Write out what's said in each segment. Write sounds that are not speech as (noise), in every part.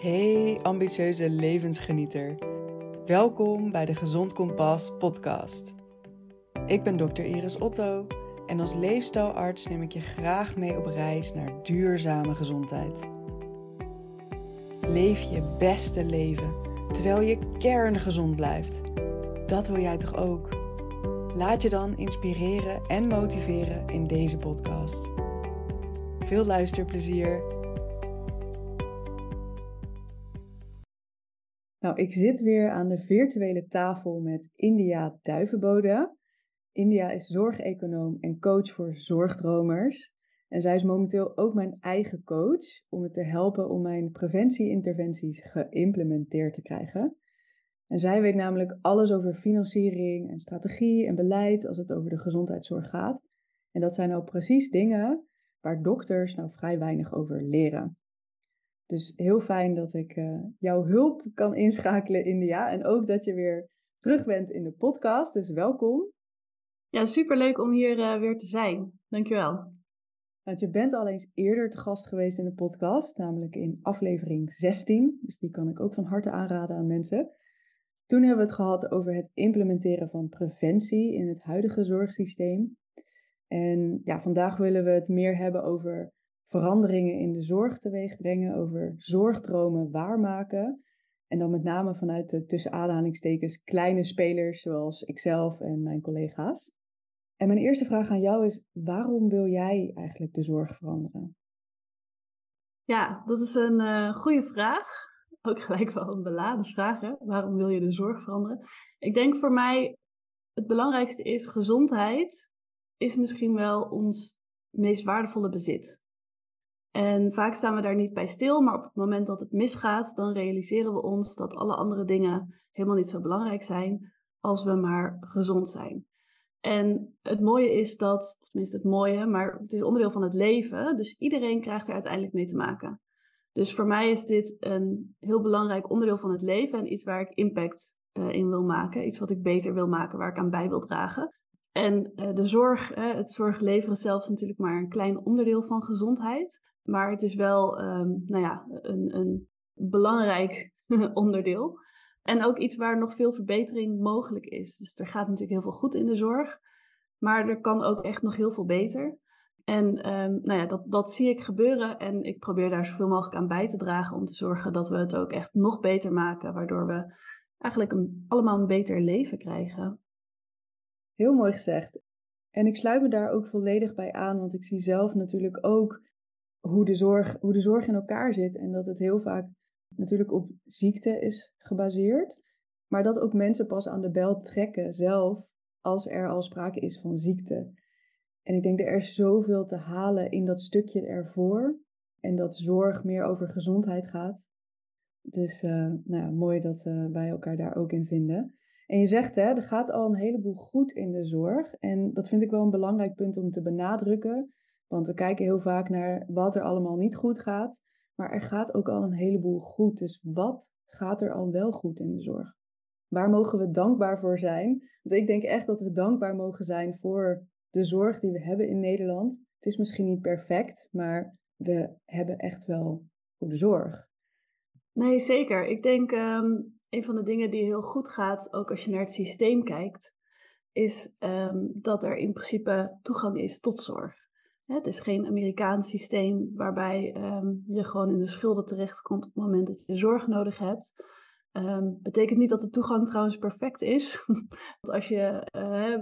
Hey ambitieuze levensgenieter. Welkom bij de Gezond Kompas podcast. Ik ben dokter Iris Otto en als leefstijlarts neem ik je graag mee op reis naar duurzame gezondheid. Leef je beste leven terwijl je kerngezond blijft. Dat wil jij toch ook? Laat je dan inspireren en motiveren in deze podcast. Veel luisterplezier Nou, ik zit weer aan de virtuele tafel met India Duivenbode. India is zorgeconoom en coach voor zorgdromers. En zij is momenteel ook mijn eigen coach om me te helpen om mijn preventieinterventies geïmplementeerd te krijgen. En zij weet namelijk alles over financiering en strategie en beleid als het over de gezondheidszorg gaat. En dat zijn nou precies dingen waar dokters nou vrij weinig over leren. Dus heel fijn dat ik uh, jouw hulp kan inschakelen, India. En ook dat je weer terug bent in de podcast. Dus welkom. Ja, superleuk om hier uh, weer te zijn. Dankjewel. Want je bent al eens eerder te gast geweest in de podcast, namelijk in aflevering 16. Dus die kan ik ook van harte aanraden aan mensen. Toen hebben we het gehad over het implementeren van preventie in het huidige zorgsysteem. En ja, vandaag willen we het meer hebben over veranderingen in de zorg teweeg brengen, over zorgdromen waarmaken. En dan met name vanuit de tussen aanhalingstekens kleine spelers zoals ikzelf en mijn collega's. En mijn eerste vraag aan jou is: waarom wil jij eigenlijk de zorg veranderen? Ja, dat is een uh, goede vraag. Ook gelijk wel een beladen vraag. Hè? Waarom wil je de zorg veranderen? Ik denk voor mij het belangrijkste is gezondheid is misschien wel ons meest waardevolle bezit. En vaak staan we daar niet bij stil, maar op het moment dat het misgaat, dan realiseren we ons dat alle andere dingen helemaal niet zo belangrijk zijn als we maar gezond zijn. En het mooie is dat, of tenminste het mooie, maar het is onderdeel van het leven, dus iedereen krijgt er uiteindelijk mee te maken. Dus voor mij is dit een heel belangrijk onderdeel van het leven en iets waar ik impact uh, in wil maken, iets wat ik beter wil maken, waar ik aan bij wil dragen. En uh, de zorg, het zorgleveren zelf is natuurlijk maar een klein onderdeel van gezondheid. Maar het is wel um, nou ja, een, een belangrijk (laughs) onderdeel. En ook iets waar nog veel verbetering mogelijk is. Dus er gaat natuurlijk heel veel goed in de zorg. Maar er kan ook echt nog heel veel beter. En um, nou ja, dat, dat zie ik gebeuren. En ik probeer daar zoveel mogelijk aan bij te dragen. Om te zorgen dat we het ook echt nog beter maken. Waardoor we eigenlijk een, allemaal een beter leven krijgen. Heel mooi gezegd. En ik sluit me daar ook volledig bij aan. Want ik zie zelf natuurlijk ook hoe de, zorg, hoe de zorg in elkaar zit. En dat het heel vaak natuurlijk op ziekte is gebaseerd. Maar dat ook mensen pas aan de bel trekken zelf als er al sprake is van ziekte. En ik denk dat er zoveel te halen in dat stukje ervoor. En dat zorg meer over gezondheid gaat. Dus uh, nou ja, mooi dat uh, wij elkaar daar ook in vinden. En je zegt, hè, er gaat al een heleboel goed in de zorg. En dat vind ik wel een belangrijk punt om te benadrukken. Want we kijken heel vaak naar wat er allemaal niet goed gaat. Maar er gaat ook al een heleboel goed. Dus wat gaat er al wel goed in de zorg? Waar mogen we dankbaar voor zijn? Want ik denk echt dat we dankbaar mogen zijn voor de zorg die we hebben in Nederland. Het is misschien niet perfect, maar we hebben echt wel goede zorg. Nee, zeker. Ik denk um, een van de dingen die heel goed gaat, ook als je naar het systeem kijkt, is um, dat er in principe toegang is tot zorg. Het is geen Amerikaans systeem waarbij um, je gewoon in de schulden terechtkomt op het moment dat je zorg nodig hebt. Um, betekent niet dat de toegang trouwens perfect is. (laughs) Want als je uh,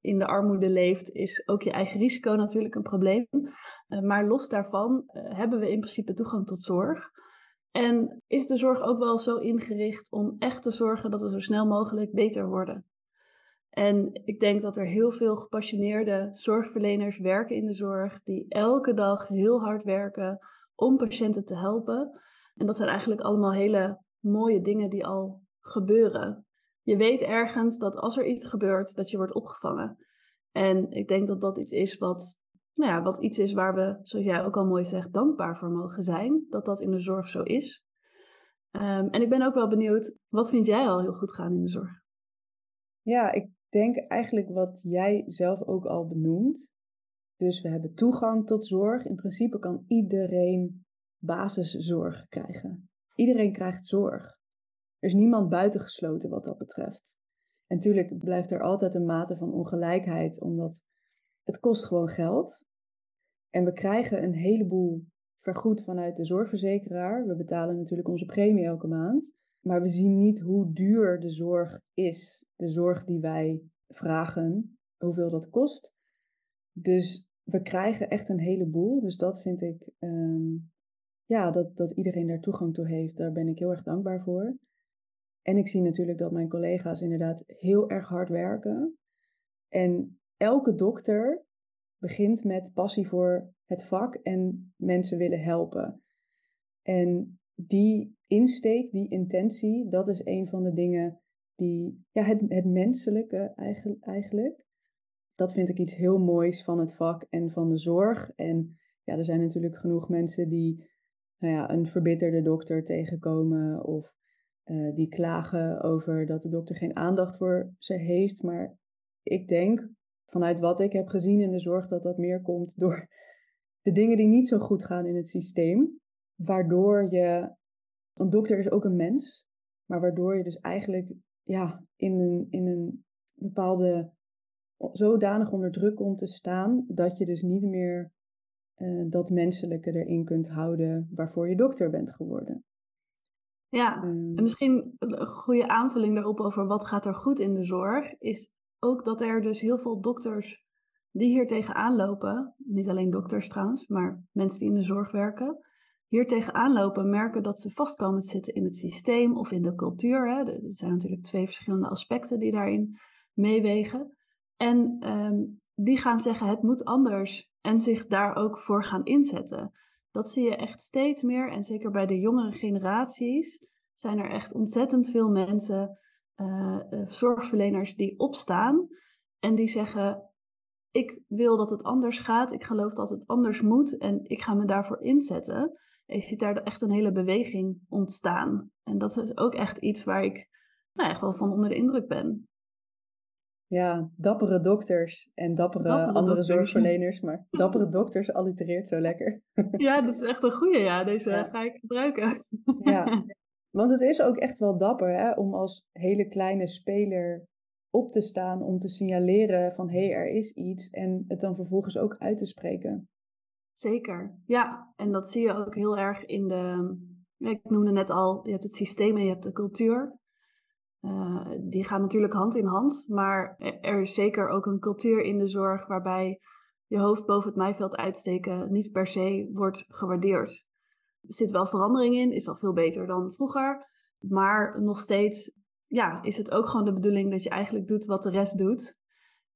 in de armoede leeft, is ook je eigen risico natuurlijk een probleem. Uh, maar los daarvan uh, hebben we in principe toegang tot zorg. En is de zorg ook wel zo ingericht om echt te zorgen dat we zo snel mogelijk beter worden? En ik denk dat er heel veel gepassioneerde zorgverleners werken in de zorg, die elke dag heel hard werken om patiënten te helpen. En dat zijn eigenlijk allemaal hele mooie dingen die al gebeuren. Je weet ergens dat als er iets gebeurt, dat je wordt opgevangen. En ik denk dat dat iets is wat, nou ja, wat iets is waar we, zoals jij ook al mooi zegt, dankbaar voor mogen zijn. Dat dat in de zorg zo is. Um, en ik ben ook wel benieuwd, wat vind jij al heel goed gaan in de zorg? Ja, ik denk eigenlijk wat jij zelf ook al benoemt. Dus we hebben toegang tot zorg. In principe kan iedereen basiszorg krijgen. iedereen krijgt zorg. Er is niemand buitengesloten wat dat betreft. En natuurlijk blijft er altijd een mate van ongelijkheid, omdat het kost gewoon geld. En we krijgen een heleboel vergoed vanuit de zorgverzekeraar. We betalen natuurlijk onze premie elke maand. Maar we zien niet hoe duur de zorg is. De zorg die wij vragen, hoeveel dat kost. Dus we krijgen echt een heleboel. Dus dat vind ik, ehm, ja, dat, dat iedereen daar toegang toe heeft, daar ben ik heel erg dankbaar voor. En ik zie natuurlijk dat mijn collega's inderdaad heel erg hard werken. En elke dokter begint met passie voor het vak en mensen willen helpen. En die insteek, die intentie, dat is een van de dingen die, ja, het, het menselijke eigenlijk. Dat vind ik iets heel moois van het vak en van de zorg. En ja, er zijn natuurlijk genoeg mensen die nou ja, een verbitterde dokter tegenkomen of uh, die klagen over dat de dokter geen aandacht voor ze heeft. Maar ik denk vanuit wat ik heb gezien in de zorg dat dat meer komt door de dingen die niet zo goed gaan in het systeem. Waardoor je, een dokter is ook een mens, maar waardoor je dus eigenlijk ja, in, een, in een bepaalde zodanig onder druk komt te staan dat je dus niet meer uh, dat menselijke erin kunt houden waarvoor je dokter bent geworden. Ja, en ehm. misschien een goede aanvulling daarop over wat gaat er goed in de zorg, is ook dat er dus heel veel dokters die hier tegenaan lopen, niet alleen dokters trouwens, maar mensen die in de zorg werken, hier tegenaan lopen, merken dat ze vast komen te zitten in het systeem of in de cultuur. Hè. Er zijn natuurlijk twee verschillende aspecten die daarin meewegen. En ehm, die gaan zeggen het moet anders en zich daar ook voor gaan inzetten. Dat zie je echt steeds meer en zeker bij de jongere generaties zijn er echt ontzettend veel mensen, uh, zorgverleners, die opstaan en die zeggen ik wil dat het anders gaat, ik geloof dat het anders moet en ik ga me daarvoor inzetten. Je ziet daar echt een hele beweging ontstaan. En dat is ook echt iets waar ik nou, echt wel van onder de indruk ben. Ja, dappere dokters en dappere, andere zorgverleners, maar (laughs) dappere dokters allitereert zo lekker. (laughs) Ja, dat is echt een goede, ja. Deze ga ik gebruiken. Ja, (laughs) want het is ook echt wel dapper hè, om als hele kleine speler op te staan om te signaleren van hé, hey, er is iets en het dan vervolgens ook uit te spreken. Zeker, ja. En dat zie je ook heel erg in de, ik noemde net al, je hebt het systeem en je hebt de cultuur. Uh, die gaan natuurlijk hand in hand, maar er is zeker ook een cultuur in de zorg waarbij je hoofd boven het maaiveld uitsteken niet per se wordt gewaardeerd. Er zit wel verandering in, is al veel beter dan vroeger, maar nog steeds ja, is het ook gewoon de bedoeling dat je eigenlijk doet wat de rest doet.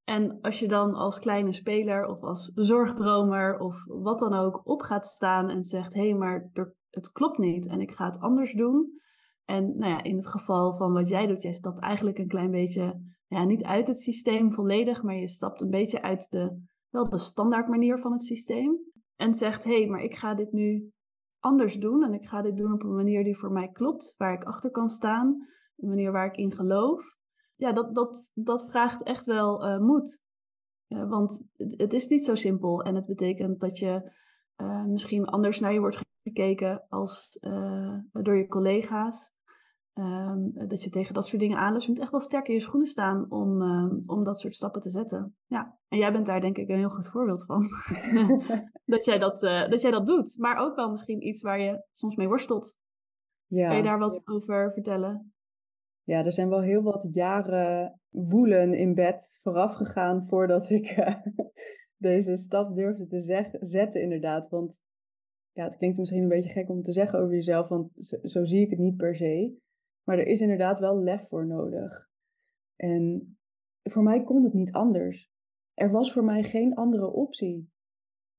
En als je dan als kleine speler of als zorgdromer of wat dan ook op gaat staan en zegt: hé, hey, maar het klopt niet en ik ga het anders doen. En nou ja, in het geval van wat jij doet, jij stapt eigenlijk een klein beetje, ja, niet uit het systeem volledig, maar je stapt een beetje uit de, wel de standaard manier van het systeem. En zegt: hé, hey, maar ik ga dit nu anders doen en ik ga dit doen op een manier die voor mij klopt, waar ik achter kan staan een manier waar ik in geloof. Ja, dat, dat, dat vraagt echt wel uh, moed. want het, het, is niet zo simpel en het betekent dat je uh, misschien anders naar je wordt gekeken als uh, door je collega's. Um, dat je tegen dat soort dingen aanloopt. Je moet echt wel sterk in je schoenen staan om, om dat soort stappen te zetten. Ja, en jij bent daar denk ik een heel goed voorbeeld van. (laughs) dat, jij dat, dat jij dat doet. Maar ook wel misschien iets waar je soms mee worstelt. Ja. Kan je daar wat over vertellen? Ja, er zijn wel heel wat jaren woelen in bed vooraf gegaan voordat ik uh, (laughs) deze stap durfde te zetten, inderdaad. Want ja, het klinkt misschien een beetje gek om te zeggen over jezelf, want zo, zo zie ik het niet per se. Maar er is inderdaad wel lef voor nodig. En voor mij kon het niet anders. Er was voor mij geen andere optie.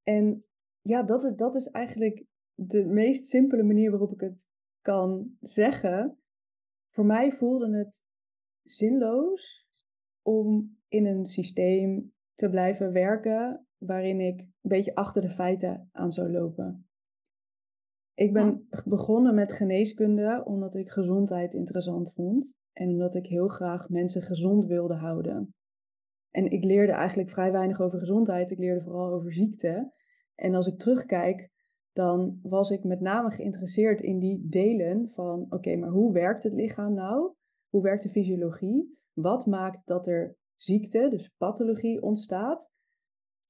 En ja, dat, dat is eigenlijk de meest simpele manier waarop ik het kan zeggen voor mij voelde het zinloos om in een systeem te blijven werken waarin ik een beetje achter de feiten aan zou lopen. Ik ben begonnen met geneeskunde omdat ik gezondheid interessant vond en omdat ik heel graag mensen gezond wilde houden. En ik leerde eigenlijk vrij weinig over gezondheid, ik leerde vooral over ziekte. En als ik terugkijk dan was ik met name geïnteresseerd in die delen van, oké, maar hoe werkt het lichaam nou? Hoe werkt de fysiologie? Wat maakt dat er ziekte, dus pathologie, ontstaat?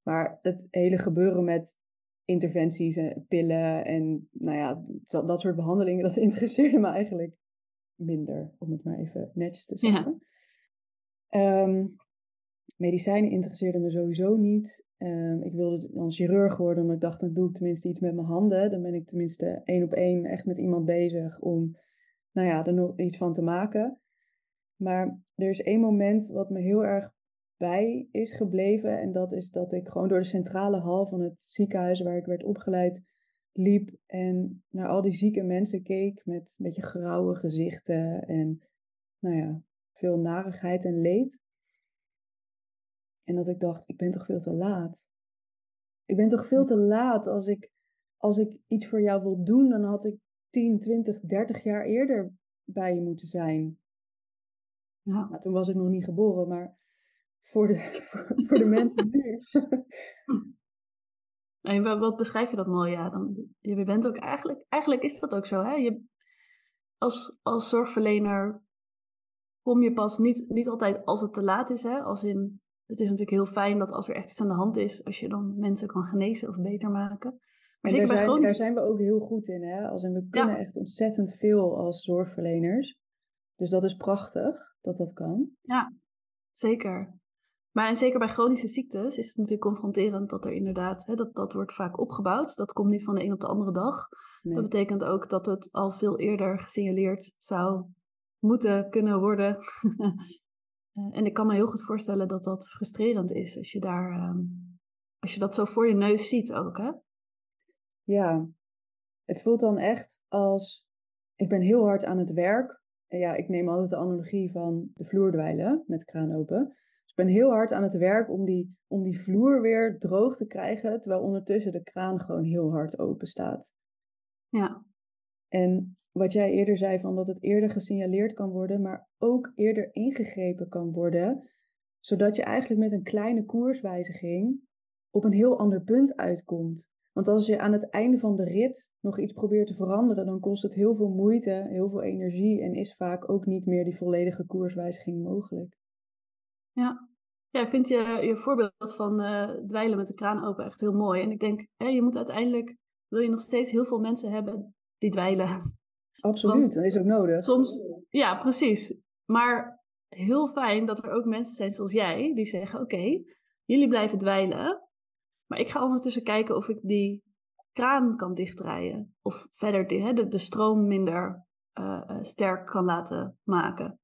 Maar het hele gebeuren met interventies en pillen en nou ja, dat, dat soort behandelingen, dat (laughs) interesseerde me eigenlijk minder, om het maar even netjes te zeggen. Ja. Ehm, medicijnen interesseerden me sowieso niet. Ehm, ik wilde dan chirurg worden, omdat ik dacht, dan doe ik tenminste iets met mijn handen. Dan ben ik tenminste één op één echt met iemand bezig om, nou ja, er nog iets van te maken. Maar er is één moment wat me heel erg bij is gebleven. En dat is dat ik gewoon door de centrale hal van het ziekenhuis waar ik werd opgeleid liep en naar al die zieke mensen keek met een beetje grauwe gezichten en nou ja, veel narigheid en leed. En dat ik dacht, ik ben toch veel te laat. Ik ben toch veel te laat als ik, als ik iets voor jou wil doen, dan had ik 10, 20, 30 jaar eerder bij je moeten zijn. Ja. Nou, toen was ik nog niet geboren, maar voor de, (laughs) voor de mensen (laughs) nu. En wat beschrijf je dat mooi? Ja, dan, je bent ook eigenlijk, eigenlijk is dat ook zo. Hè? Je, als, als zorgverlener kom je pas niet, niet altijd als het te laat is. Hè? Als in, het is natuurlijk heel fijn dat als er echt iets aan de hand is, als je dan mensen kan genezen of beter maken. Maar zeker daar, zijn, daar zijn we ook heel goed in. Hè? Als in, we kunnen echt ontzettend veel als zorgverleners. Dus dat is prachtig dat dat kan. Ja, zeker. Maar en zeker bij chronische ziektes is het natuurlijk confronterend dat er inderdaad, hè, dat, dat wordt vaak opgebouwd. Dat komt niet van de een op de andere dag. Dat betekent ook dat het al veel eerder gesignaleerd zou moeten kunnen worden. (laughs) Eh, en ik kan me heel goed voorstellen dat dat frustrerend is als je daar, ehm, als je dat zo voor je neus ziet ook, hè? Ja, het voelt dan echt als, ik ben heel hard aan het werk. En ja, ik neem altijd de analogie van de vloerdwijlen met kraan open. Dus ik ben heel hard aan het werk om die, om die vloer weer droog te krijgen, terwijl ondertussen de kraan gewoon heel hard open staat. Ja. En wat jij eerder zei, van dat het eerder gesignaleerd kan worden, maar ook eerder ingegrepen kan worden, zodat je eigenlijk met een kleine koerswijziging op een heel ander punt uitkomt. Want als je aan het einde van de rit nog iets probeert te veranderen, dan kost het heel veel moeite, heel veel energie en is vaak ook niet meer die volledige koerswijziging mogelijk. Ja. Ja, ik vind je, je voorbeeld van uh, dweilen met de kraan open echt heel mooi. En ik denk, je moet uiteindelijk, wil je nog steeds heel veel mensen hebben die dweilen. Absoluut, dat is ook nodig. Soms, ja, precies. Maar heel fijn dat er ook mensen zijn zoals jij, die zeggen, oké, jullie blijven dweilen. Maar ik ga ondertussen kijken of ik die kraan kan dichtdraaien. Of verder de, de, stroom minder uh, sterk kan laten maken.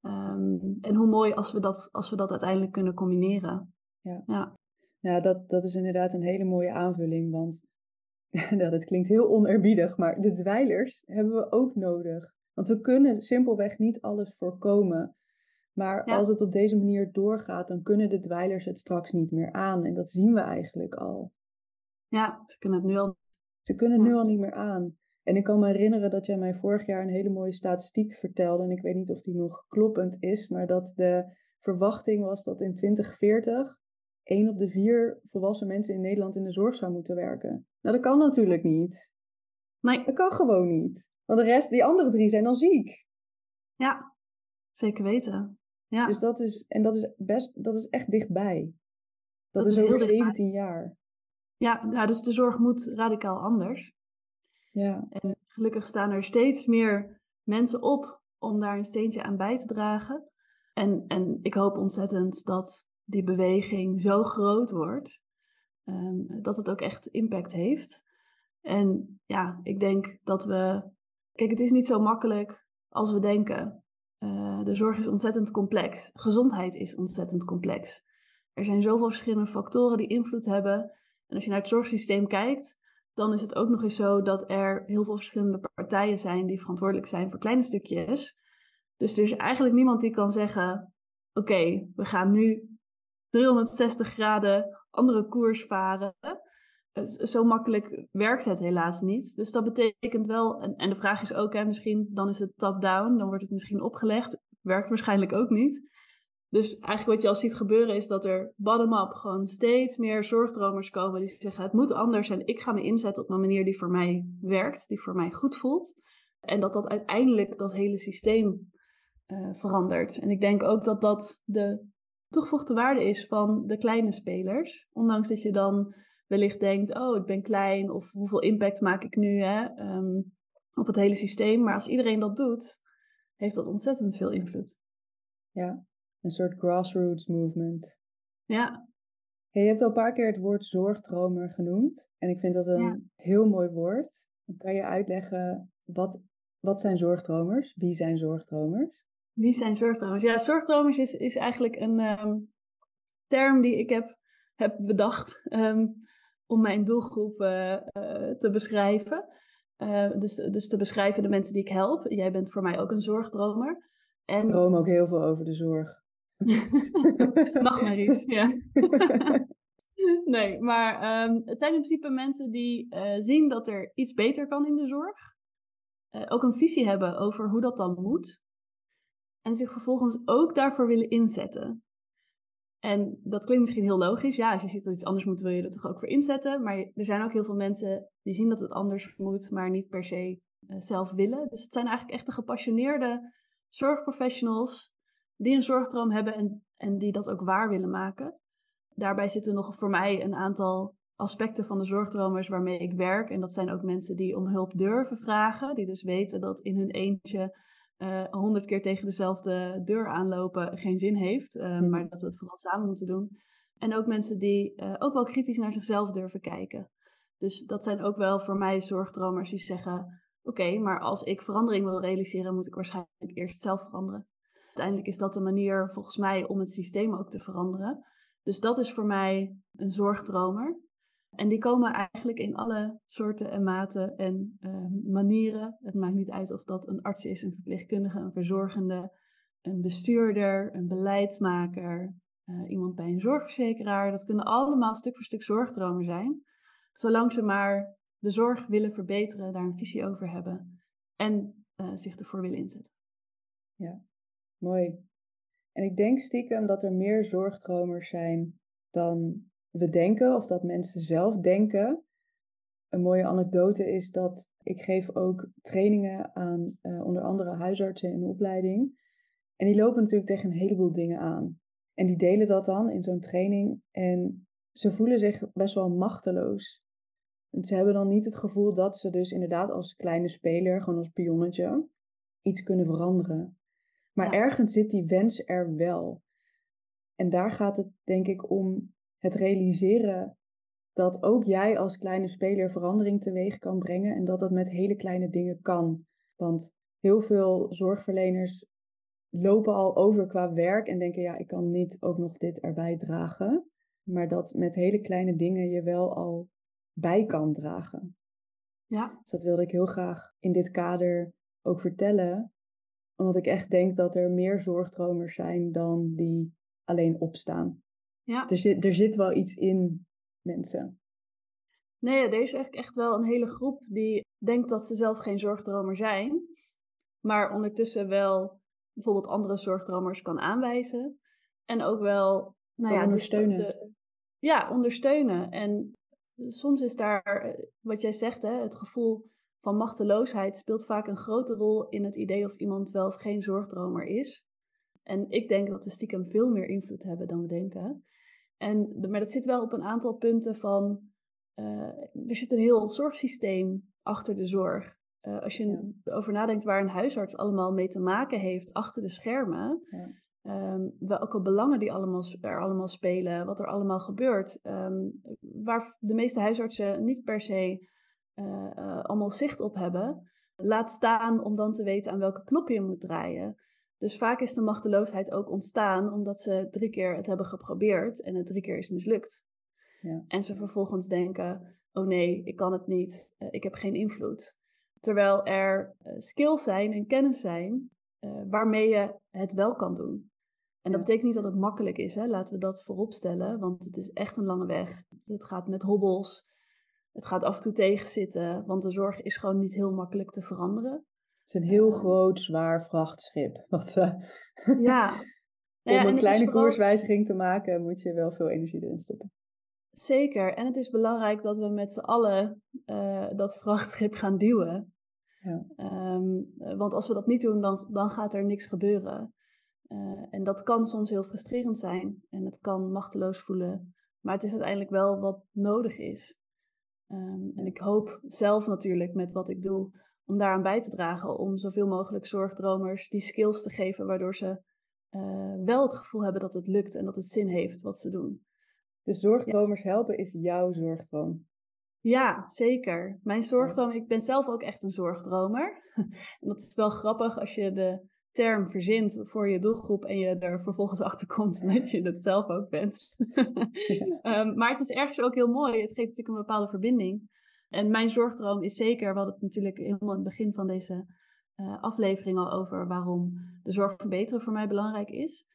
Ehm, en hoe mooi als we, dat, als we dat uiteindelijk kunnen combineren. Ja, ja. ja dat, dat is inderdaad een hele mooie aanvulling. Want (laughs) dat klinkt heel onerbiedig, maar de dweilers hebben we ook nodig. Want we kunnen simpelweg niet alles voorkomen. Maar als het op deze manier doorgaat, dan kunnen de dweilers het straks niet meer aan. En dat zien we eigenlijk al. Ja, ze kunnen het nu al. Ze kunnen het nu al niet meer aan. En ik kan me herinneren dat jij mij vorig jaar een hele mooie statistiek vertelde. En ik weet niet of die nog kloppend is, maar dat de verwachting was dat in 2040 één op de vier volwassen mensen in Nederland in de zorg zou moeten werken. Nou, dat kan natuurlijk niet. Nee. Dat kan gewoon niet. Want de rest, die andere drie zijn dan ziek. Ja, zeker weten. Ja. Dus dat is, en dat is best, dat is echt dichtbij. Dat, is, is over 17 jaar. Ja, ja, dus de zorg moet radicaal anders. Ja. En gelukkig staan er steeds meer mensen op om daar een steentje aan bij te dragen. En, en ik hoop ontzettend dat die beweging zo groot wordt, um, dat het ook echt impact heeft. En ja, ik denk dat we. Kijk, het is niet zo makkelijk als we denken. Uh, de zorg is ontzettend complex. Gezondheid is ontzettend complex. Er zijn zoveel verschillende factoren die invloed hebben. En als je naar het zorgsysteem kijkt, dan is het ook nog eens zo dat er heel veel verschillende partijen zijn die verantwoordelijk zijn voor kleine stukjes. Dus er is eigenlijk niemand die kan zeggen: Oké, we gaan nu 360 graden andere koers varen. Zo makkelijk werkt het helaas niet. Dus dat betekent wel, en, de vraag is ook, hè, misschien dan is het top-down, dan wordt het misschien opgelegd. Werkt waarschijnlijk ook niet. Dus eigenlijk wat je al ziet gebeuren is dat er bottom-up gewoon steeds meer zorgdromers komen die zeggen het moet anders en ik ga me inzetten op een manier die voor mij werkt, die voor mij goed voelt. En dat dat uiteindelijk dat hele systeem uh, verandert. En ik denk ook dat dat de toegevoegde waarde is van de kleine spelers. Ondanks dat je dan wellicht denkt, oh ik ben klein of hoeveel impact maak ik nu hè, um, op het hele systeem. Maar als iedereen dat doet, heeft dat ontzettend veel invloed. Ja, een soort grassroots movement. Ja. Hey, je hebt al een paar keer het woord zorgdromer genoemd. En ik vind dat een heel mooi woord. Kan je uitleggen, wat, wat zijn zorgdromers? Wie zijn zorgdromers? Wie zijn zorgdromers? Ja, zorgdromers is, is eigenlijk een um, term die ik heb, heb bedacht um, om mijn doelgroep uh, uh, te beschrijven. Uh, dus, dus te beschrijven de mensen die ik help. Jij bent voor mij ook een zorgdromer. En... Ik droom ook heel veel over de zorg. (laughs) Nachtmerries, ja. (laughs) nee, maar um, het zijn in principe mensen die zien dat er iets beter kan in de zorg. Ook een visie hebben over hoe dat dan moet. En zich vervolgens ook daarvoor willen inzetten. En dat klinkt misschien heel logisch. Ja, als je ziet dat iets anders moet, wil je er toch ook voor inzetten. Maar er zijn ook heel veel mensen die zien dat het anders moet, maar niet per se uh, zelf willen. Dus het zijn eigenlijk echt de gepassioneerde zorgprofessionals die een zorgdroom hebben en, en die dat ook waar willen maken. Daarbij zitten nog voor mij een aantal aspecten van de zorgdromers waarmee ik werk. En dat zijn ook mensen die om hulp durven vragen. Die dus weten dat in hun eentje eh, honderd uh, keer tegen dezelfde deur aanlopen geen zin heeft. Uh, Maar dat we het vooral samen moeten doen. En ook mensen die uh, ook wel kritisch naar zichzelf durven kijken. Dus dat zijn ook wel voor mij zorgdromers die zeggen: Oké, maar als ik verandering wil realiseren, moet ik waarschijnlijk eerst zelf veranderen. Uiteindelijk is dat de manier volgens mij om het systeem ook te veranderen. Dus dat is voor mij een zorgdromer. En die komen eigenlijk in alle soorten en maten en uh, manieren. Het maakt niet uit of dat een arts is, een verpleegkundige, een verzorgende, een bestuurder, een beleidsmaker, uh, iemand bij een zorgverzekeraar. Dat kunnen allemaal stuk voor stuk zorgdromen zijn. Zolang ze maar de zorg willen verbeteren, daar een visie over hebben en uh, zich ervoor willen inzetten. Ja, mooi. En ik denk stiekem dat er meer zorgdromers zijn dan we denken of dat mensen zelf denken. Een mooie anekdote is dat ik geef ook trainingen aan uh, onder andere huisartsen in de opleiding. En die lopen natuurlijk tegen een heleboel dingen aan. En die delen dat dan in zo'n training en ze voelen zich best wel machteloos. En ze hebben dan niet het gevoel dat ze dus inderdaad als kleine speler, gewoon als pionnetje, iets kunnen veranderen. Maar ja. ergens zit die wens er wel. En daar gaat het denk ik om het realiseren dat ook jij als kleine speler verandering teweeg kan brengen en dat dat met hele kleine dingen kan. Want heel veel zorgverleners lopen al over qua werk en denken, ja, ik kan niet ook nog dit erbij dragen. Maar dat met hele kleine dingen je wel al bij kan dragen. Ja. Dus dat wilde ik heel graag in dit kader ook vertellen. Omdat ik echt denk dat er meer zorgdromers zijn dan die alleen opstaan. Ja. Er, zit, er zit wel iets in mensen. Nee, er is echt, echt wel een hele groep die denkt dat ze zelf geen zorgdromer zijn. Maar ondertussen wel bijvoorbeeld andere zorgdromers kan aanwijzen. En ook wel, nou ja, ondersteunen. De, ja, ondersteunen. En soms is daar, eh, wat jij zegt, hè, het gevoel van machteloosheid speelt vaak een grote rol in het idee of iemand wel of geen zorgdromer is. En ik denk dat we stiekem veel meer invloed hebben dan we denken. En, maar dat zit wel op een aantal punten van, uh, er zit een heel zorgsysteem achter de zorg. Uh, als je ja. erover nadenkt waar een huisarts allemaal mee te maken heeft achter de schermen, ja. Um, welke belangen die allemaal, er allemaal spelen, wat er allemaal gebeurt. Um, waar de meeste huisartsen niet per se uh, uh, allemaal zicht op hebben. Laat staan om dan te weten aan welke knop je moet draaien. Dus vaak is de machteloosheid ook ontstaan omdat ze drie keer het hebben geprobeerd en het drie keer is mislukt. Ja. En ze vervolgens denken: oh nee, ik kan het niet, uh, ik heb geen invloed. Terwijl er skills zijn en kennis zijn waarmee je het wel kan doen. En dat betekent niet dat het makkelijk is, hè? laten we dat voorop stellen, want het is echt een lange weg. Het gaat met hobbels, het gaat af en toe tegenzitten, want de zorg is gewoon niet heel makkelijk te veranderen. Het is een heel groot, zwaar vrachtschip. (laughs) Wat, uh... Ja, (laughs) om een kleine koerswijziging te maken, moet je wel veel energie erin stoppen. Zeker. En het is belangrijk dat we met z'n allen uh, dat (laughs) vrachtschip gaan duwen. Ja. Um, want als we dat niet doen, dan, dan gaat er niks gebeuren. Uh, en dat kan soms heel frustrerend zijn. En het kan machteloos voelen. Maar het is uiteindelijk wel wat nodig is. Um, en ik hoop zelf natuurlijk met wat ik doe om daaraan bij te dragen. Om zoveel mogelijk zorgdromers die skills te geven waardoor ze uh, wel het gevoel hebben dat het lukt en dat het zin heeft wat ze doen. Dus zorgdromers helpen is jouw zorgdroom? Ja, zeker. Mijn zorgdroom, ik ben zelf ook echt een zorgdromer. (laughs) en dat is wel grappig als je de term verzint voor je doelgroep en je er vervolgens achter komt dat je het zelf ook bent. (laughs) um, (laughs) maar het is ergens ook heel mooi. Het geeft natuurlijk een bepaalde verbinding. En mijn zorgdroom is zeker, we hadden het natuurlijk helemaal in het begin van deze uh, aflevering al over waarom de zorg verbeteren voor mij belangrijk is.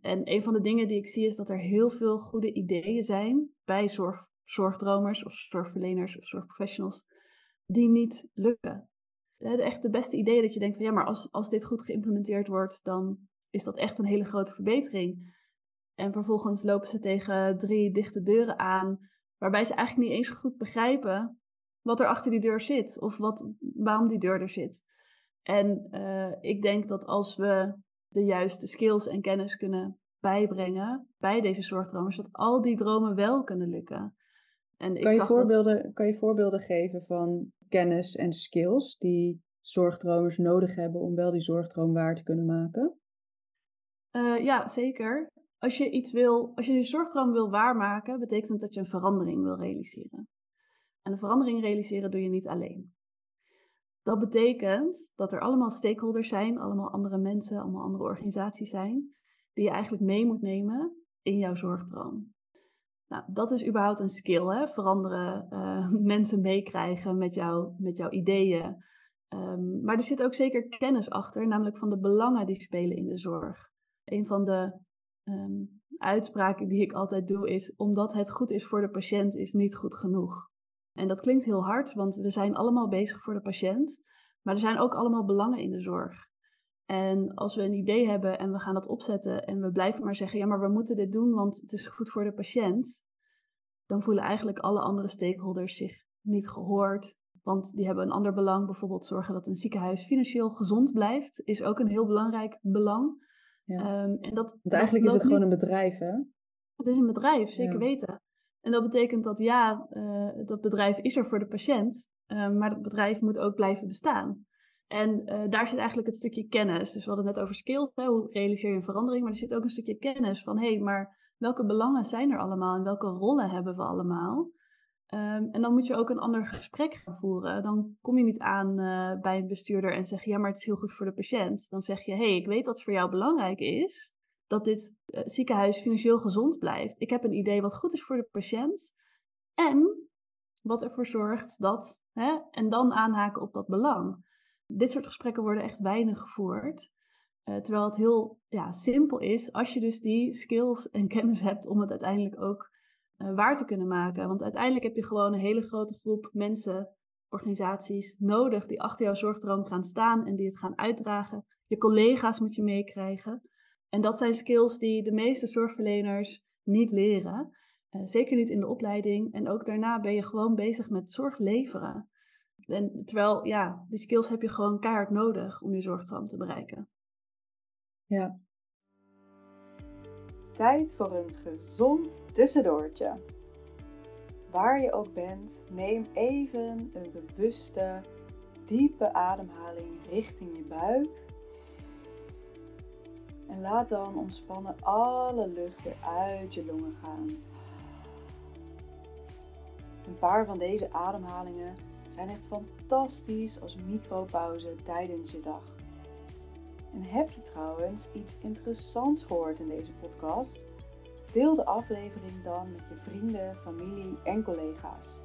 En een van de dingen die ik zie is dat er heel veel goede ideeën zijn bij zorg, zorgdromers of zorgverleners of zorgprofessionals die niet lukken. Echt de beste ideeën dat je denkt van ja, maar als, als dit goed geïmplementeerd wordt, dan is dat echt een hele grote verbetering. En vervolgens lopen ze tegen drie dichte deuren aan, waarbij ze eigenlijk niet eens goed begrijpen wat er achter die deur zit of wat, waarom die deur er zit. En uh, ik denk dat als we de juiste skills en kennis kunnen bijbrengen bij deze zorgdromers, dat al die dromen wel kunnen lukken. En ik kan, je voorbeelden, kan je voorbeelden geven van kennis en skills die zorgdromers nodig hebben om wel die zorgdroom waar te kunnen maken? Uh, ja, zeker. Als je iets wil, als je die zorgdroom wil waarmaken, betekent dat je een verandering wil realiseren. En een verandering realiseren doe je niet alleen. Dat betekent dat er allemaal stakeholders zijn, allemaal andere mensen, allemaal andere organisaties zijn, die je eigenlijk mee moet nemen in jouw zorgdroom. Nou, dat is überhaupt een skill, hè? veranderen, uh, (laughs) mensen meekrijgen met, jou, met jouw ideeën. Um, maar er zit ook zeker kennis achter, namelijk van de belangen die spelen in de zorg. Een van de um, uitspraken die ik altijd doe is: omdat het goed is voor de patiënt is niet goed genoeg. En dat klinkt heel hard, want we zijn allemaal bezig voor de patiënt, maar er zijn ook allemaal belangen in de zorg. En als we een idee hebben en we gaan dat opzetten en we blijven maar zeggen, ja, maar we moeten dit doen, want het is goed voor de patiënt, dan voelen eigenlijk alle andere stakeholders zich niet gehoord. Want die hebben een ander belang, bijvoorbeeld zorgen dat een ziekenhuis financieel gezond blijft, is ook een heel belangrijk belang. Ja. Um, en dat, want eigenlijk is het gewoon een bedrijf, hè? Het is een bedrijf, zeker weten. En dat betekent dat ja, uh, dat bedrijf is er voor de patiënt, uh, maar dat bedrijf moet ook blijven bestaan. En uh, daar zit eigenlijk het stukje kennis. Dus we hadden het net over skills, hè, hoe realiseer je een verandering, maar er zit ook een stukje kennis van hé, hey, maar welke belangen zijn er allemaal en welke rollen hebben we allemaal? Um, en dan moet je ook een ander gesprek gaan voeren. Dan kom je niet aan bij een bestuurder en zeg je ja, maar het is heel goed voor de patiënt. Dan zeg je hé, hey, ik weet dat het voor jou belangrijk is dat dit uh, ziekenhuis financieel gezond blijft. Ik heb een idee wat goed is voor de patiënt en wat ervoor zorgt dat, hè, en dan aanhaken op dat belang. Dit soort gesprekken worden echt weinig gevoerd. Uh, terwijl het heel ja, simpel is als je dus die skills en kennis hebt om het uiteindelijk ook uh, waar te kunnen maken. Want uiteindelijk heb je gewoon een hele grote groep mensen, organisaties nodig die achter jouw zorgdroom gaan staan en die het gaan uitdragen. Je collega's moet je meekrijgen. En dat zijn skills die de meeste zorgverleners niet leren. Uh, zeker niet in de opleiding. En ook daarna ben je gewoon bezig met zorg leveren. En terwijl, ja, die skills heb je gewoon keihard nodig om je zorgdroom te bereiken. Ja. Tijd voor een gezond tussendoortje. Waar je ook bent, neem even een bewuste, diepe ademhaling richting je buik. En laat dan ontspannen alle lucht weer uit je longen gaan. Een paar van deze ademhalingen zijn echt fantastisch als micropauze tijdens je dag. En heb je trouwens iets interessants gehoord in deze podcast? Deel de aflevering dan met je vrienden, familie en collega's.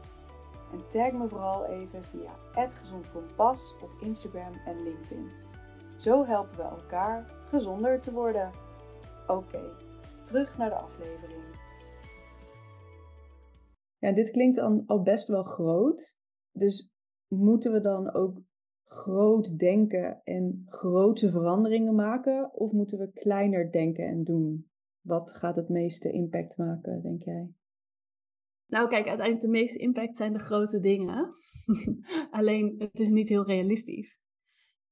En tag me vooral even via @gezondkompas op Instagram en LinkedIn. Zo helpen we elkaar gezonder te worden. Oké, terug naar de aflevering. Ja, dit klinkt dan al best wel groot. Dus moeten we dan ook groot denken en grootse veranderingen maken? Of moeten we kleiner denken en doen? Wat gaat het meeste impact maken, denk jij? Nou, kijk, uiteindelijk de meeste impact zijn de grote dingen. (laughs) Alleen, het is niet heel realistisch.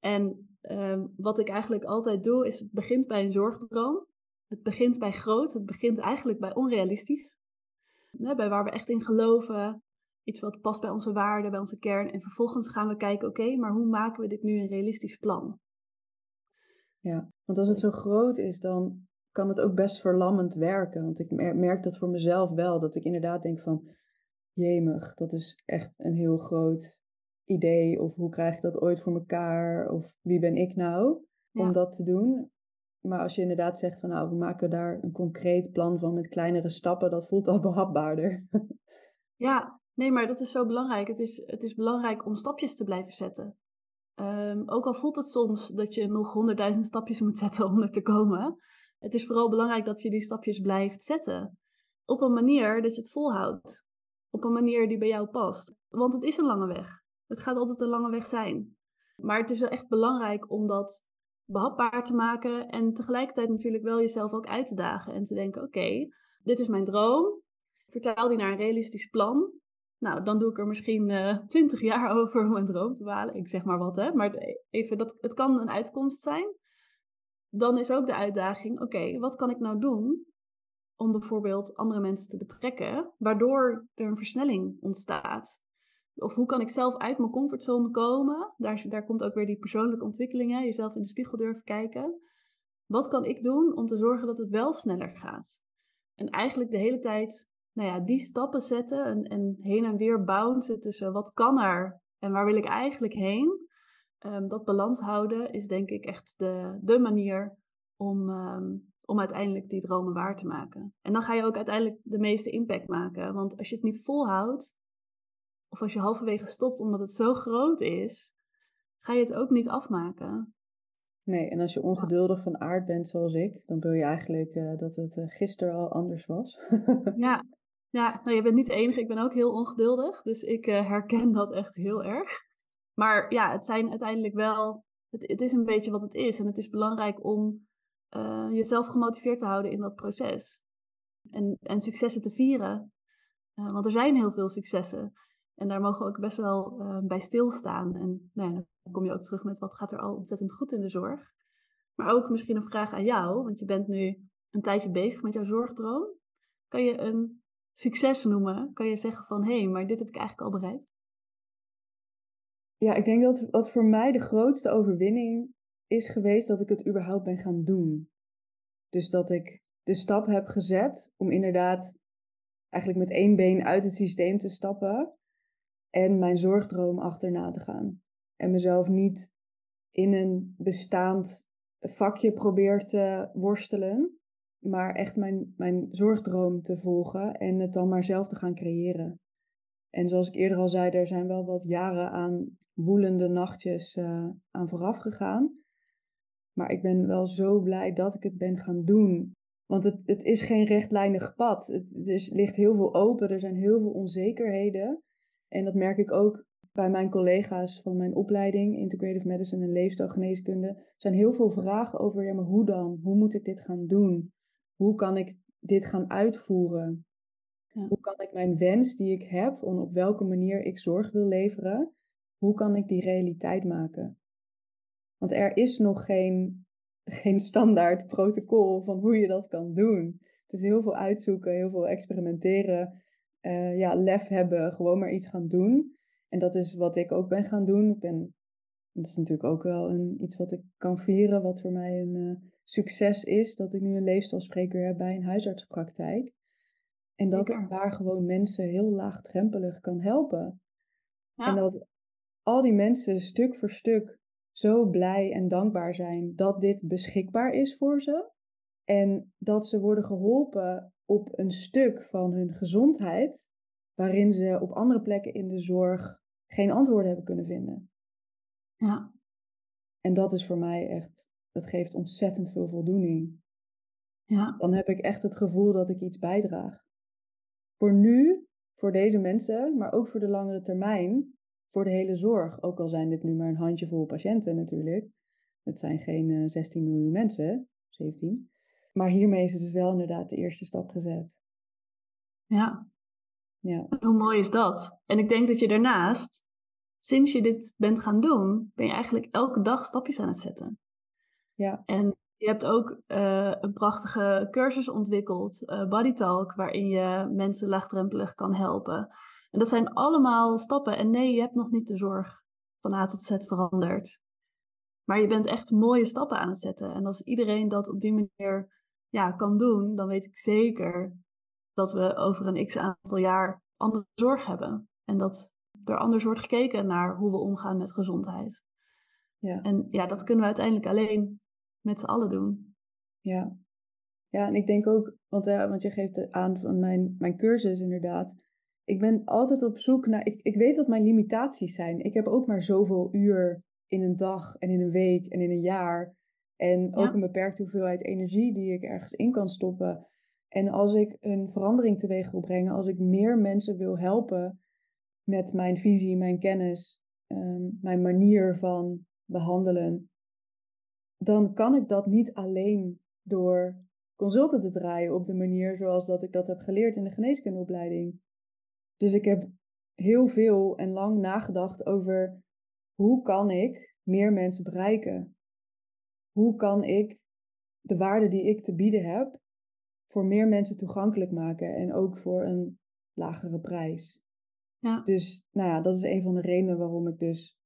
En ehm, wat ik eigenlijk altijd doe, is het begint bij een zorgdroom. Het begint bij groot. Het begint eigenlijk bij onrealistisch. bij waar we echt in geloven. Iets wat past bij onze waarden, bij onze kern. En vervolgens gaan we kijken, oké, maar hoe maken we dit nu een realistisch plan? Ja, want als het zo groot is, dan kan het ook best verlammend werken. Want ik merk dat voor mezelf wel, dat ik inderdaad denk van, jemig, dat is echt een heel groot idee. Of hoe krijg ik dat ooit voor mekaar? Of wie ben ik nou om dat te doen? Maar als je inderdaad zegt van, nou, we maken daar een concreet plan van met kleinere stappen, dat voelt al (laughs) behapbaarder. ja, nee, maar dat is zo belangrijk. Het is, het is belangrijk om stapjes te blijven zetten. Ehm, ook al voelt het soms dat je nog honderdduizend stapjes moet zetten om er te komen. Het is vooral belangrijk dat je die stapjes blijft zetten. Op een manier dat je het volhoudt. Op een manier die bij jou past. Want het is een lange weg. Het gaat altijd een lange weg zijn. Maar het is wel echt belangrijk om dat behapbaar te maken. En tegelijkertijd natuurlijk wel jezelf ook uit te dagen. En te denken: oké, dit is mijn droom. Vertaal die naar een realistisch plan. Nou, dan doe ik er misschien uh, twintig jaar (laughs) over om mijn droom te halen. Ik zeg maar wat, hè. Maar even, dat, het kan een uitkomst zijn dan is ook de uitdaging: oké, wat kan ik nou doen om bijvoorbeeld andere mensen te betrekken, waardoor er een versnelling ontstaat? Of hoe kan ik zelf uit mijn comfortzone komen? Daar, daar komt ook weer die persoonlijke ontwikkelingen, jezelf in de spiegel durven kijken. Wat kan ik doen om te zorgen dat het wel sneller gaat? En eigenlijk de hele tijd nou ja, die stappen zetten en, en heen en weer bouncen tussen wat kan er en waar wil ik eigenlijk heen. Ehm, dat balans houden is denk ik echt de, de manier om, ehm, om uiteindelijk die dromen waar te maken. En dan ga je ook uiteindelijk de meeste impact maken. Want als je het niet volhoudt, of als je halverwege stopt omdat het zo groot is, ga je het ook niet afmaken. Nee, en als je ongeduldig van aard bent zoals ik, dan wil je eigenlijk uh, dat het uh, gisteren al anders was. (laughs) ja, ja nou, je bent niet de enige. Ik ben ook heel ongeduldig. Dus ik uh, herken dat echt heel erg. Maar ja, het zijn uiteindelijk wel. Het, het, is een beetje wat het is. En het is belangrijk om jezelf gemotiveerd te houden in dat proces. En, en successen te vieren. Want er zijn heel veel successen. En daar mogen we ook best wel uh, bij stilstaan. En nou ja, dan kom je ook terug met wat gaat er al ontzettend goed in de zorg. Maar ook misschien een vraag aan jou, want je bent nu een tijdje bezig met jouw zorgdroom. Kan je een succes noemen? Kan je zeggen van hé, hey, maar dit heb ik eigenlijk al bereikt? Ja, ik denk dat wat voor mij de grootste overwinning is geweest dat ik het überhaupt ben gaan doen. Dus dat ik de stap heb gezet om inderdaad eigenlijk met één been uit het systeem te stappen en mijn zorgdroom achterna te gaan. En mezelf niet in een bestaand vakje probeer te worstelen, maar echt mijn, mijn zorgdroom te volgen en het dan maar zelf te gaan creëren. En zoals ik eerder al zei, er zijn wel wat jaren aan woelende nachtjes uh, aan vooraf gegaan. Maar ik ben wel zo blij dat ik het ben gaan doen. Want het, het is geen rechtlijnig pad. Het, er ligt heel veel open, er zijn heel veel onzekerheden. En dat merk ik ook bij mijn collega's van mijn opleiding, Integrative Medicine en Leefstijlgeneeskunde. Er zijn heel veel vragen over, ja, maar hoe dan? Hoe moet ik dit gaan doen? Hoe kan ik dit gaan uitvoeren? Ja. Hoe kan ik mijn wens die ik heb, om op welke manier ik zorg wil leveren, hoe kan ik die realiteit maken? Want er is nog geen, geen standaard protocol van hoe je dat kan doen. Het is heel veel uitzoeken, heel veel experimenteren, uh, ja, lef hebben, gewoon maar iets gaan doen. En dat is wat ik ook ben gaan doen. Ik ben, dat is natuurlijk ook wel een, iets wat ik kan vieren, wat voor mij een uh, succes is, dat ik nu een leefstijlspreker heb bij een huisartsenpraktijk. En dat ik daar gewoon mensen heel laagdrempelig kan helpen. Ja. En dat al die mensen stuk voor stuk zo blij en dankbaar zijn dat dit beschikbaar is voor ze. En dat ze worden geholpen op een stuk van hun gezondheid, waarin ze op andere plekken in de zorg geen antwoorden hebben kunnen vinden. Ja. En dat is voor mij echt, dat geeft ontzettend veel voldoening. Ja. Dan heb ik echt het gevoel dat ik iets bijdraag. Voor nu, voor deze mensen, maar ook voor de langere termijn, voor de hele zorg. Ook al zijn dit nu maar een handjevol patiënten natuurlijk. Het zijn geen uh, eh, 16 miljoen mensen, 17. Maar hiermee is het dus wel inderdaad de eerste stap gezet. Ja. ja. Hoe mooi is dat? En ik denk dat je daarnaast, sinds je dit bent gaan doen, ben je eigenlijk elke dag stapjes aan het zetten. Ja. En je hebt ook uh, een prachtige cursus ontwikkeld, uh, Body Talk, waarin je mensen laagdrempelig kan helpen. En dat zijn allemaal stappen. En nee, je hebt nog niet de zorg van A tot Z veranderd. Maar je bent echt mooie stappen aan het zetten. En als iedereen dat op die manier ja, kan doen, dan weet ik zeker dat we over een x aantal jaar andere zorg hebben. En dat er anders wordt gekeken naar hoe we omgaan met gezondheid. Ja. En ja, dat kunnen we uiteindelijk alleen met z'n allen doen. Ja. Ja, en ik denk ook, want, ja, want je geeft aan van mijn, mijn cursus inderdaad. Ik ben altijd op zoek naar, ik, ik weet wat mijn limitaties zijn. Ik heb ook maar zoveel uur in een dag en in een week en in een jaar. En ook een beperkte hoeveelheid energie die ik ergens in kan stoppen. En als ik een verandering teweeg wil brengen, als ik meer mensen wil helpen met mijn visie, mijn kennis, ehm, mijn manier van behandelen, dan kan ik dat niet alleen door consulten te draaien op de manier zoals dat ik dat heb geleerd in de geneeskundeopleiding. Dus ik heb heel veel en lang nagedacht over hoe kan ik meer mensen bereiken? Hoe kan ik de waarde die ik te bieden heb voor meer mensen toegankelijk maken en ook voor een lagere prijs? Ja. Dus nou ja, dat is een van de redenen waarom ik dus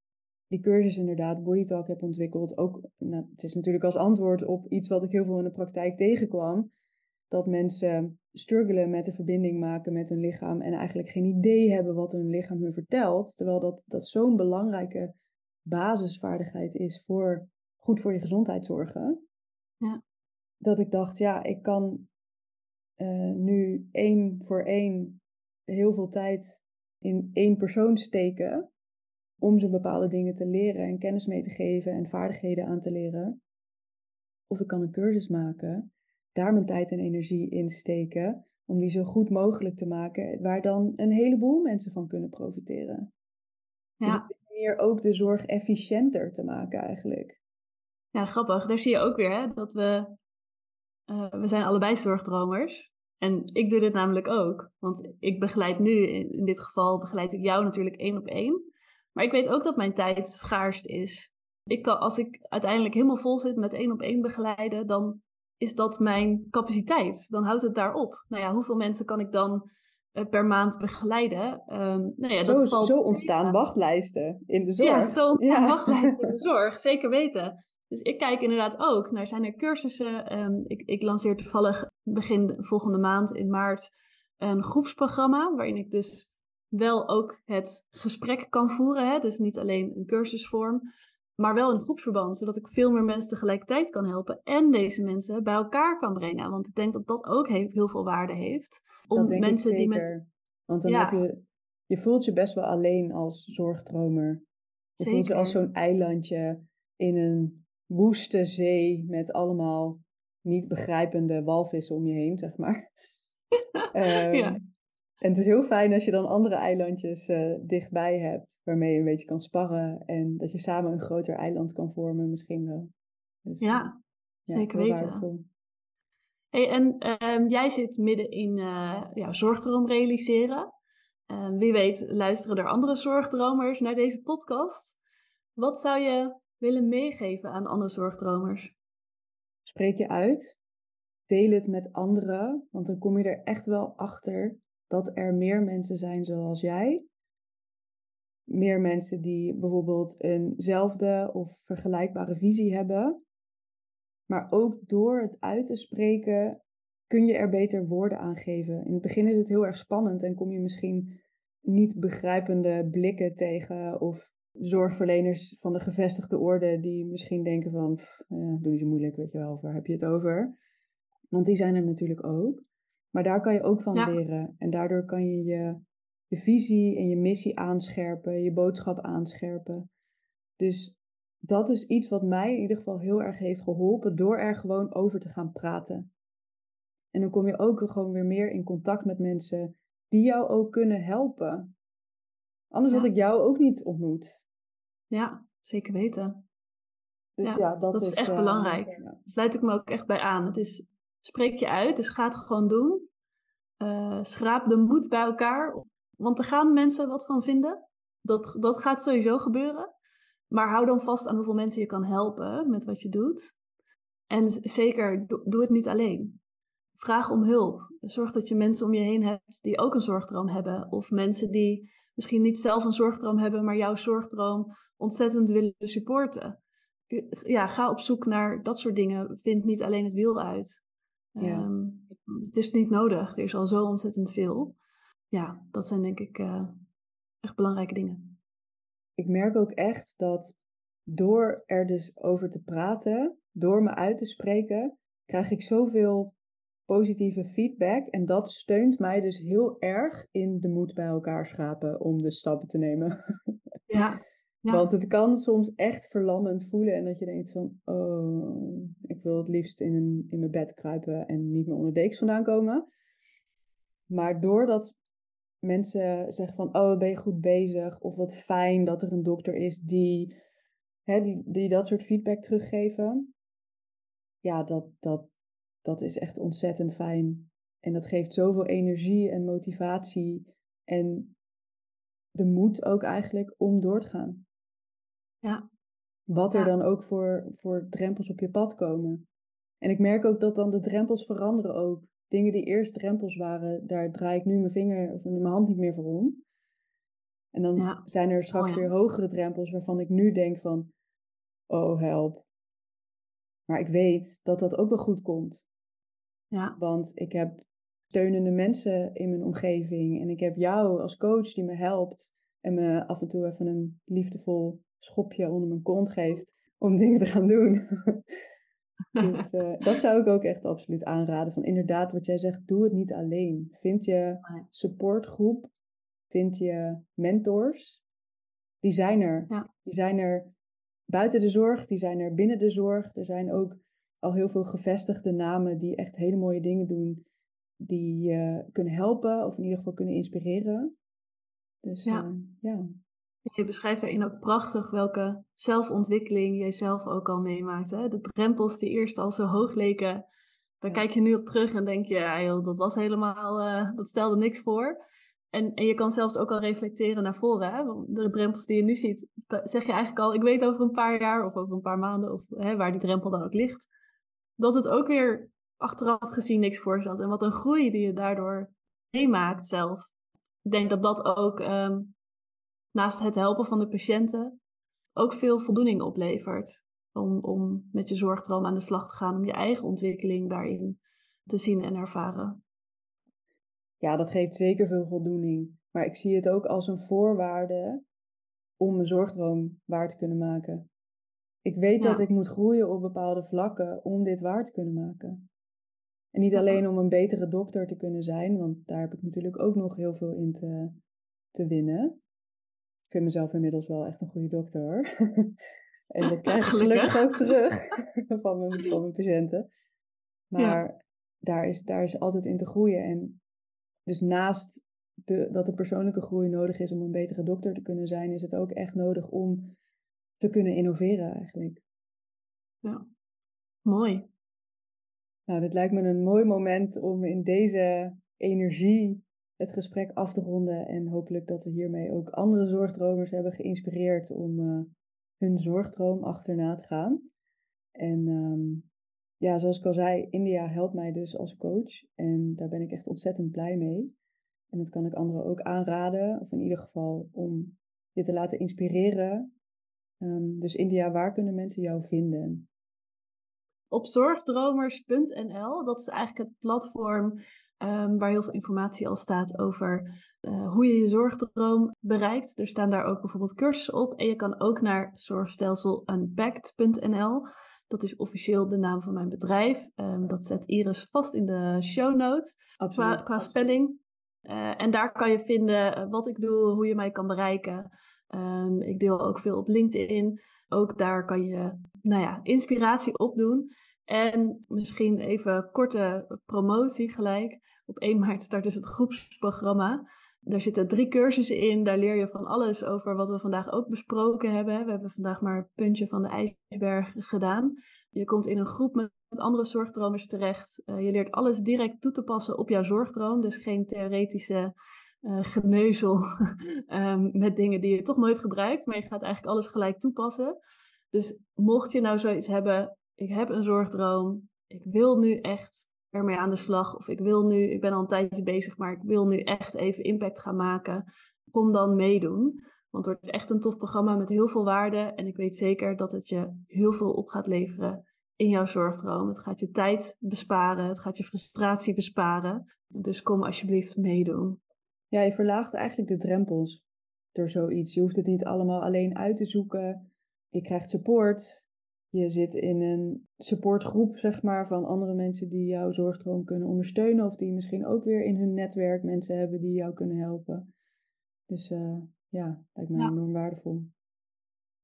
die cursus inderdaad, Body Talk, heb ontwikkeld. Ook, nou, het is natuurlijk als antwoord op iets wat ik heel veel in de praktijk tegenkwam. Dat mensen struggelen met de verbinding maken met hun lichaam en eigenlijk geen idee hebben wat hun lichaam hun vertelt. Terwijl dat, dat zo'n belangrijke basisvaardigheid is voor goed voor je gezondheid zorgen. Ja. Dat ik dacht, ja, ik kan uh, nu één voor één heel veel tijd in één persoon steken om ze bepaalde dingen te leren en kennis mee te geven en vaardigheden aan te leren. Of ik kan een cursus maken, daar mijn tijd en energie in steken, om die zo goed mogelijk te maken, waar dan een heleboel mensen van kunnen profiteren. Ja. Dus op die manier ook de zorg efficiënter te maken eigenlijk. Ja, grappig. Daar zie je ook weer hè, dat we, uh, we zijn allebei zorgdromers. En ik doe dit namelijk ook. Want ik begeleid nu, in dit geval begeleid ik jou natuurlijk één op één. Maar ik weet ook dat mijn tijd schaarst is. Ik kan, als ik uiteindelijk helemaal vol zit met één op één begeleiden, dan is dat mijn capaciteit. Dan houdt het daarop. Nou ja, hoeveel mensen kan ik dan uh, per maand begeleiden? Um, nou ja, dat zo, valt zo ontstaan wachtlijsten in de zorg. Ja, zo ontstaan ja. wachtlijsten in de (laughs) zorg, zeker weten. Dus ik kijk inderdaad ook naar zijn er cursussen. Um, ik, ik lanceer toevallig begin volgende maand in maart een groepsprogramma, waarin ik dus wel ook het gesprek kan voeren. Hè? Dus niet alleen een cursusvorm, maar wel in groepsverband, zodat ik veel meer mensen tegelijkertijd kan helpen en deze mensen bij elkaar kan brengen. Want ik denk dat dat ook heel veel waarde heeft. Om mensen die met. Want dan heb je, je voelt je best wel alleen als zorgdromer. Je voelt je als zo'n eilandje in een woeste zee met allemaal niet begrijpende walvissen om je heen, zeg maar. um, (laughs) ja. En het is heel fijn als je dan andere eilandjes uh, dichtbij hebt, waarmee je een beetje kan sparren en dat je samen een groter eiland kan vormen, misschien wel. Dus, ja, zeker weten. Hey, en uh, jij zit midden in uh, ja, zorgdroom realiseren. Ehm, wie weet luisteren er andere zorgdromers naar deze podcast. Wat zou je willen meegeven aan andere zorgdromers? Spreek je uit. Deel het met anderen, want dan kom je er echt wel achter dat er meer mensen zijn zoals jij. Meer mensen die bijvoorbeeld eenzelfde of vergelijkbare visie hebben. Maar ook door het uit te spreken kun je er beter woorden aan geven. In het begin is het heel erg spannend en kom je misschien niet begrijpende blikken tegen of zorgverleners van de gevestigde orde die misschien denken van, ja, doe niet zo moeilijk, weet je wel, waar heb je het over? Want die zijn er natuurlijk ook. Maar daar kan je ook van leren. En daardoor kan je, je je visie en je missie aanscherpen, je boodschap aanscherpen. Dus dat is iets wat mij in ieder geval heel erg heeft geholpen door er gewoon over te gaan praten. En dan kom je ook gewoon weer meer in contact met mensen die jou ook kunnen helpen. Anders had ik jou ook niet ontmoet. Ja, zeker weten. Dus ja, dat, dat is, echt uh, belangrijk. Daar sluit ik me ook echt bij aan. Het is, spreek je uit, dus ga het gewoon doen. Uh, schraap de moed bij elkaar. Want er gaan mensen wat van vinden. Dat, dat gaat sowieso gebeuren. Maar hou dan vast aan hoeveel mensen je kan helpen met wat je doet. En zeker, doe het niet alleen. Vraag om hulp. Zorg dat je mensen om je heen hebt die ook een zorgdroom hebben. Of mensen die misschien niet zelf een zorgdroom hebben, maar jouw zorgdroom ontzettend willen supporten. Ja, ga op zoek naar dat soort dingen. Vind niet alleen het wiel uit. Ja. Um, het is niet nodig. Er is al zo ontzettend veel. Ja, dat zijn denk ik uh, echt belangrijke dingen. Ik merk ook echt dat door er dus over te praten, door me uit te spreken, krijg ik zoveel positieve feedback. En dat steunt mij dus heel erg in de moed bij elkaar schapen om de stappen te nemen. (laughs) Ja. ja. Want het kan soms echt verlammend voelen en dat je denkt van, oh, ik wil het liefst in, een, in mijn bed kruipen en niet meer onder dekens vandaan komen. Maar doordat mensen zeggen van, oh, ben je goed bezig? Of wat fijn dat er een dokter is die, hè, die, die dat soort feedback teruggeven. Ja, dat, dat, dat is echt ontzettend fijn. En dat geeft zoveel energie en motivatie en de moed ook eigenlijk om door te gaan. Ja. Wat er dan ook voor, voor drempels op je pad komen. En ik merk ook dat dan de drempels veranderen ook. Dingen die eerst drempels waren, daar draai ik nu mijn vinger of mijn hand niet meer voor om. En dan zijn er straks oh, ja. weer hogere drempels waarvan ik nu denk van, oh help. Maar ik weet dat dat ook wel goed komt. Ja. Want ik heb steunende mensen in mijn omgeving. En ik heb jou als coach die me helpt. En me af en toe even een liefdevol schopje onder mijn kont geeft om dingen te gaan doen. (laughs) dus uh, dat zou ik ook echt absoluut aanraden. Van inderdaad, wat jij zegt, doe het niet alleen. Vind je supportgroep, vind je mentors. Die zijn er. Ja. Die zijn er buiten de zorg, die zijn er binnen de zorg. Er zijn ook al heel veel gevestigde namen die echt hele mooie dingen doen, die je kunnen helpen of in ieder geval kunnen inspireren. Dus ja. Uh, ja. Je beschrijft daarin ook prachtig welke zelfontwikkeling jij zelf ook al meemaakt. Hè? De drempels die eerst al zo hoog leken, daar kijk je nu op terug en denk je, ja, joh, dat was helemaal, uh, dat stelde niks voor. En, en je kan zelfs ook al reflecteren naar voren. Hè? De drempels die je nu ziet, zeg je eigenlijk al, ik weet over een paar jaar of over een paar maanden, of hè, waar die drempel dan ook ligt, dat het ook weer achteraf gezien niks voor zat. En wat een groei die je daardoor meemaakt zelf. Ik denk dat dat ook um, naast het helpen van de patiënten ook veel voldoening oplevert. Om, om met je zorgdroom aan de slag te gaan, om je eigen ontwikkeling daarin te zien en ervaren. Ja, dat geeft zeker veel voldoening. Maar ik zie het ook als een voorwaarde om mijn zorgdroom waar te kunnen maken. Ik weet Ja. dat ik moet groeien op bepaalde vlakken om dit waar te kunnen maken. En niet alleen om een betere dokter te kunnen zijn, want daar heb ik natuurlijk ook nog heel veel in te, te winnen. Ik vind mezelf inmiddels wel echt een goede dokter hoor. (laughs) en dat krijg ik gelukkig Gelukkig. ook terug (laughs) van mijn, van mijn patiënten. Maar daar, is, daar is altijd in te groeien. En dus naast de, dat de persoonlijke groei nodig is om een betere dokter te kunnen zijn, is het ook echt nodig om te kunnen innoveren eigenlijk. Ja, mooi. Nou, dit lijkt me een mooi moment om in deze energie het gesprek af te ronden. En hopelijk dat we hiermee ook andere zorgdromers hebben geïnspireerd om uh, hun zorgdroom achterna te gaan. En um, ja, zoals ik al zei, India helpt mij dus als coach. En daar ben ik echt ontzettend blij mee. En dat kan ik anderen ook aanraden, of in ieder geval om je te laten inspireren. Um, dus India, waar kunnen mensen jou vinden? Op zorgdromers.nl, dat is eigenlijk het platform um, waar heel veel informatie al staat over uh, hoe je je zorgdroom bereikt. Er staan daar ook bijvoorbeeld cursussen op. En je kan ook naar zorgstelsel.unpacked.nl. Dat is officieel de naam van mijn bedrijf. Um, dat zet Iris vast in de show notes qua, qua, spelling. Uh, en daar kan je vinden wat ik doe, hoe je mij kan bereiken. Um, ik deel ook veel op LinkedIn. Ook daar kan je nou ja, inspiratie opdoen. En misschien even korte promotie gelijk. Op 1 (laughs) maart start dus het groepsprogramma. Daar zitten drie cursussen in. Daar leer je van alles over wat we vandaag ook besproken hebben. We hebben vandaag maar een puntje van de ijsberg gedaan. Je komt in een groep met andere zorgdromers terecht. Uh, je leert alles direct toe te passen op jouw zorgdroom. Dus geen theoretische uh, geneuzel um, (laughs) met dingen die je toch nooit gebruikt. Maar je gaat eigenlijk alles gelijk toepassen. Dus mocht je nou zoiets hebben, ik heb een zorgdroom. Ik wil nu echt ermee aan de slag. Of ik wil nu, ik ben al een tijdje bezig, maar ik wil nu echt even impact gaan maken. Kom dan meedoen. Want het wordt echt een tof programma met heel veel waarde. En ik weet zeker dat het je heel veel op gaat leveren in jouw zorgdroom. Het gaat je tijd besparen. Het gaat je frustratie besparen. Dus kom alsjeblieft meedoen. Ja, je verlaagt eigenlijk de drempels door zoiets. Je hoeft het niet allemaal alleen uit te zoeken. Je krijgt support. Je zit in een supportgroep, zeg maar, van andere mensen die jouw zorgdroom kunnen ondersteunen. Of die misschien ook weer in hun netwerk mensen hebben die jou kunnen helpen. Dus uh, ja, lijkt mij enorm waardevol.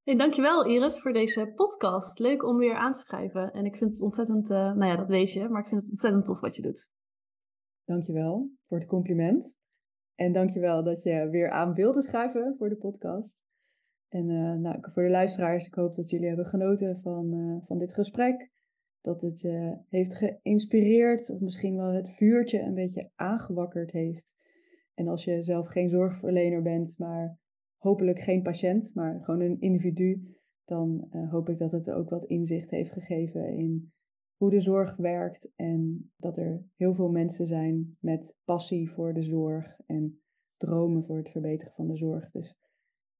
Hey, dankjewel Iris voor deze podcast. Leuk om weer aan te schrijven. En ik vind het ontzettend, uh, nou ja, dat weet je, maar ik vind het ontzettend tof wat je doet. Dankjewel voor het compliment. En dankjewel dat je weer aan wilde schrijven voor de podcast. En uh, nou, voor de luisteraars, ik hoop dat jullie hebben genoten van, uh, van dit gesprek. Dat het je heeft geïnspireerd of misschien wel het vuurtje een beetje aangewakkerd heeft. En als je zelf geen zorgverlener bent, maar hopelijk geen patiënt, maar gewoon een individu, dan uh, hoop ik dat het ook wat inzicht heeft gegeven in hoe de zorg werkt en dat er heel veel mensen zijn met passie voor de zorg en dromen voor het verbeteren van de zorg. Dus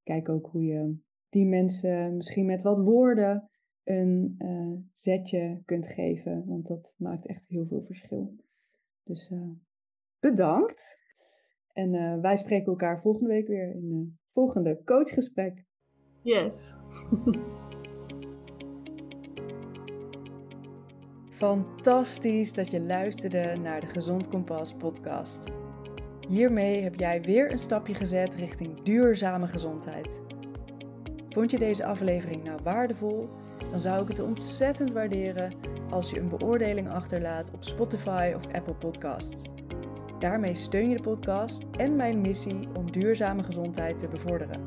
kijk ook hoe je die mensen misschien met wat woorden een uh, zetje kunt geven, want dat maakt echt heel veel verschil. Dus uh, bedankt. En uh, wij spreken elkaar volgende week weer in een volgende coachgesprek. Yes. (laughs) Fantastisch dat je luisterde naar de Gezond Kompas podcast. Hiermee heb jij weer een stapje gezet richting duurzame gezondheid. Vond je deze aflevering nou waardevol? Dan zou ik het ontzettend waarderen als je een beoordeling achterlaat op Spotify of Apple Podcasts. Daarmee steun je de podcast en mijn missie om duurzame gezondheid te bevorderen.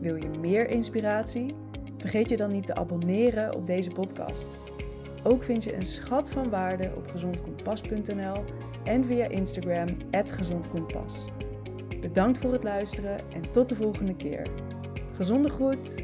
Wil je meer inspiratie? Vergeet je dan niet te abonneren op deze podcast. Ook vind je een schat van waarde op gezondkompas.nl en via Instagram gezondkompas. Bedankt voor het luisteren en tot de volgende keer. Gezonde groet!